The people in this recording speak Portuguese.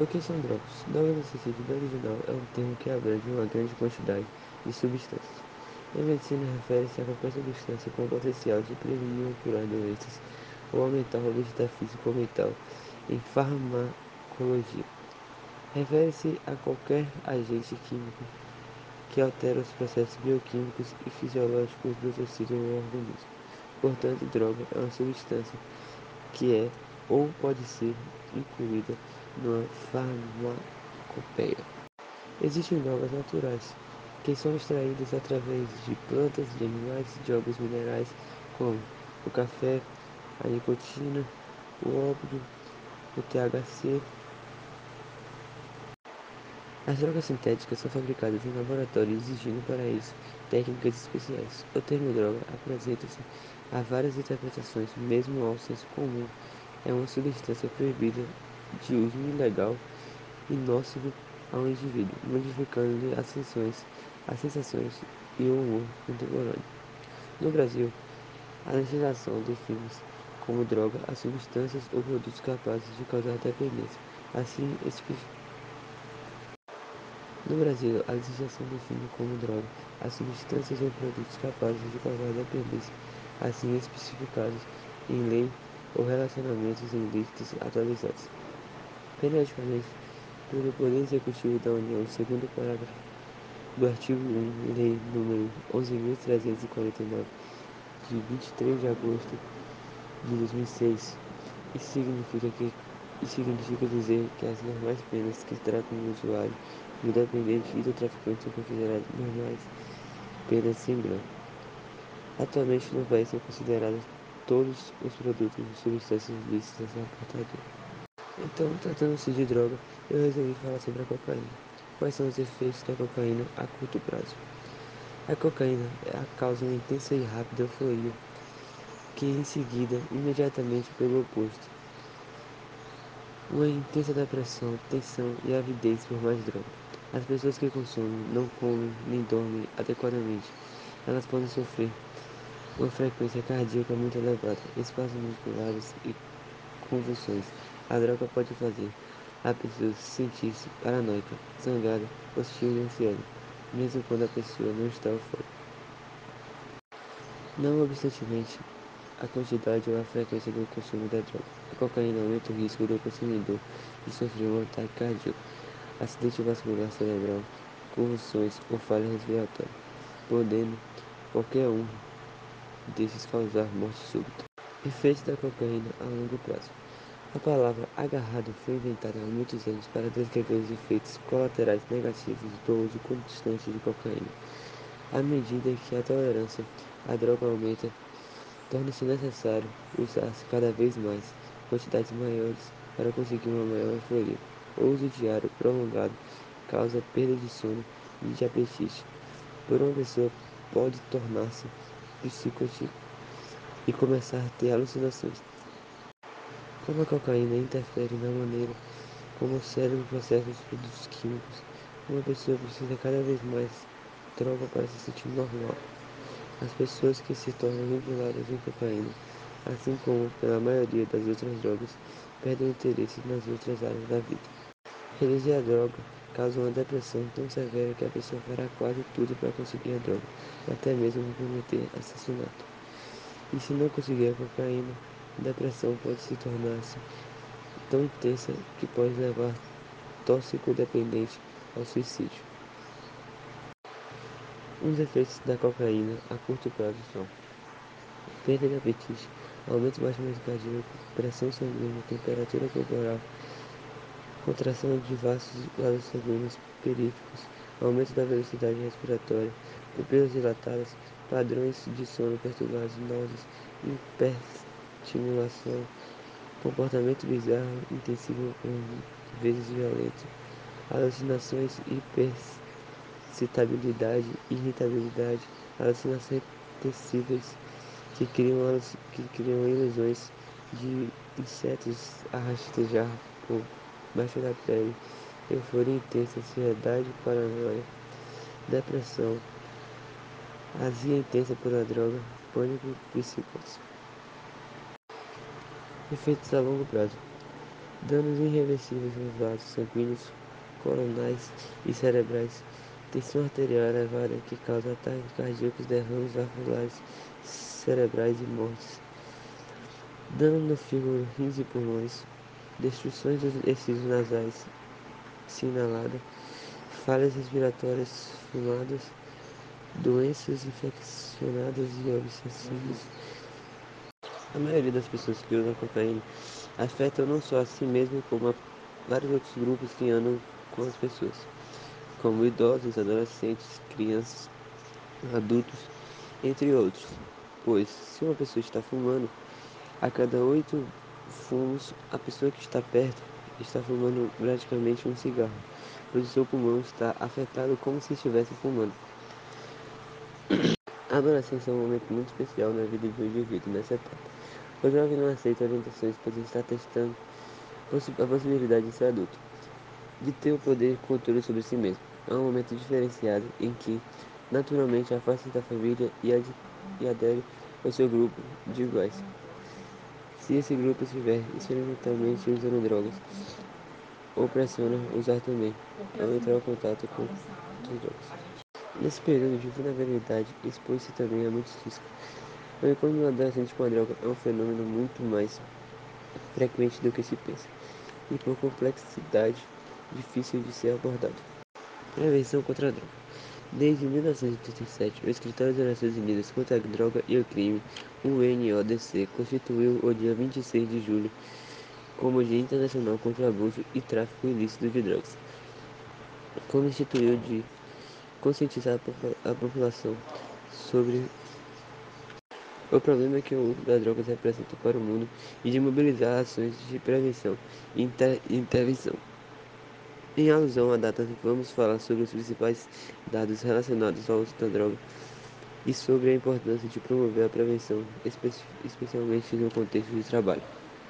O que são drogas? Drogas, no sentido original, é um termo que abrange uma grande quantidade de substâncias. Em medicina, refere-se a qualquer substância com o potencial de prevenir ou curar doenças ou aumentar o bem-estar físico ou mental. Em farmacologia, refere-se a qualquer agente químico que altera os processos bioquímicos e fisiológicos do tecido ou organismo. Portanto, droga é uma substância que é ou pode ser incluída numa farmacopeia. Existem drogas naturais, que são extraídas através de plantas, de animais, de alguns minerais, como o café, a nicotina, o ópio, o THC. As drogas sintéticas são fabricadas em laboratório exigindo para isso técnicas especiais. O termo droga apresenta-se a várias interpretações, mesmo ao senso comum. É uma substância proibida de uso ilegal e nocivo ao indivíduo, modificando-lhe as sensações, as sensações e o humor contemporâneo. No Brasil, a legislação define como droga as substâncias ou produtos capazes de causar dependência. Assim, no Brasil, a legislação define como droga as substâncias ou produtos capazes de causar dependência, assim especificados em lei ou relacionamentos ilícitos atualizados periodicamente pelo Poder Executivo da União, segundo o parágrafo do artigo 1, Lei nº 11.349, de 23 de agosto de 2006. Isso significa, que, isso significa dizer que as normais penas que tratam do usuário, do dependente e do traficante são consideradas normais penas sem grau. Atualmente no país são considerados todos os produtos e substâncias lícitas na portaria. Então, tratando-se de droga, eu resolvi falar sobre a cocaína. Quais são os efeitos da cocaína a curto prazo? A cocaína é causa uma intensa e rápida euforia, que em seguida, imediatamente pelo oposto, uma intensa depressão, tensão e avidez por mais droga. As pessoas que consomem não comem nem dormem adequadamente. Elas podem sofrer uma frequência cardíaca muito elevada, espasmos musculares e convulsões. A droga pode fazer a pessoa sentir-se paranoica, zangada, hostil e ansiosa, mesmo quando a pessoa não está eufórica. Não obstantemente, a quantidade ou a frequência do consumo da droga. A cocaína aumenta o risco do consumidor de sofrer um ataque cardíaco, acidente vascular cerebral, convulsões ou falha respiratória, podendo qualquer um desses causar morte súbita. Efeitos da cocaína a longo prazo. A palavra agarrado foi inventada há muitos anos para descrever os efeitos colaterais negativos do uso constante de cocaína. À medida que a tolerância à droga aumenta, torna-se necessário usar cada vez mais quantidades maiores para conseguir uma maior euforia. O uso diário prolongado causa perda de sono e de apetite. Por uma pessoa pode tornar-se psicótico e começar a ter alucinações. Como a cocaína interfere na maneira como o cérebro processa os produtos químicos, uma pessoa precisa cada vez mais droga para se sentir normal. As pessoas que se tornam vinculadas em cocaína, assim como pela maioria das outras drogas, perdem interesse nas outras áreas da vida. Reduzir a droga causa uma depressão tão severa que a pessoa fará quase tudo para conseguir a droga, até mesmo cometer assassinato. E se não conseguir a cocaína, depressão pode se tornar-se tão intensa que pode levar tóxico-dependente ao suicídio. Os efeitos da cocaína a curto prazo são perda de apetite, aumento do batimento cardíaco, pressão sanguínea, temperatura corporal, contração de vasos, sanguíneos periféricos, aumento da velocidade respiratória, pupilas dilatadas, padrões de sono perturbados, náuseas, hipertensão estimulação, comportamento bizarro, intensivo por vezes violento, alucinações, hipercitabilidade, irritabilidade, alucinações intensivas que criam, que criam ilusões de insetos a rastejar por baixo da pele, euforia intensa, ansiedade, paranoia, depressão, azia intensa pela droga, pânico, psicose. Efeitos a longo prazo. danos irreversíveis nos vasos sanguíneos, coronais e cerebrais, tensão arterial elevada que causa ataques cardíacos, derrames vasculares cerebrais e mortes, dano no fígado, rins e pulmões, destruições dos tecidos nasais sinalada, falhas respiratórias fumadas, doenças infeccionadas e obsessivas. A maioria das pessoas que usam cocaína afetam não só a si mesmo, como a vários outros grupos que andam com as pessoas, como idosos, adolescentes, crianças, adultos, entre outros. Pois, se uma pessoa está fumando, a cada oito fumos, a pessoa que está perto está fumando praticamente um cigarro, pois o seu pulmão está afetado como se estivesse fumando. A adolescência é um momento muito especial na vida um indivíduo nessa etapa. O jovem não aceita orientações, pois está testando a possibilidade de ser adulto, de ter o poder e controle sobre si mesmo. É um momento diferenciado em que, naturalmente, afasta da família e, ad e adere ao seu grupo de iguais. Se esse grupo estiver experimentalmente usando drogas, ou pressiona usar também, ao entrar em contato com outras drogas. Nesse período de vulnerabilidade, expõe-se também a muitos riscos. Encontro do adolescente com a droga é um fenômeno muito mais frequente do que se pensa, e por complexidade, difícil de ser abordado. Prevenção contra a droga. Desde 1987, o Escritório das Nações Unidas contra a Droga e o Crime, UNODC, constituiu o dia 26 de julho como Dia Internacional contra o Abuso e Tráfico Ilícito de Drogas, como instituiu de conscientizar a população sobre o problema que o uso das drogas representa para o mundo e de mobilizar ações de prevenção e inter intervenção. Em alusão à data, vamos falar sobre os principais dados relacionados ao uso da droga e sobre a importância de promover a prevenção, espe especialmente no contexto de trabalho.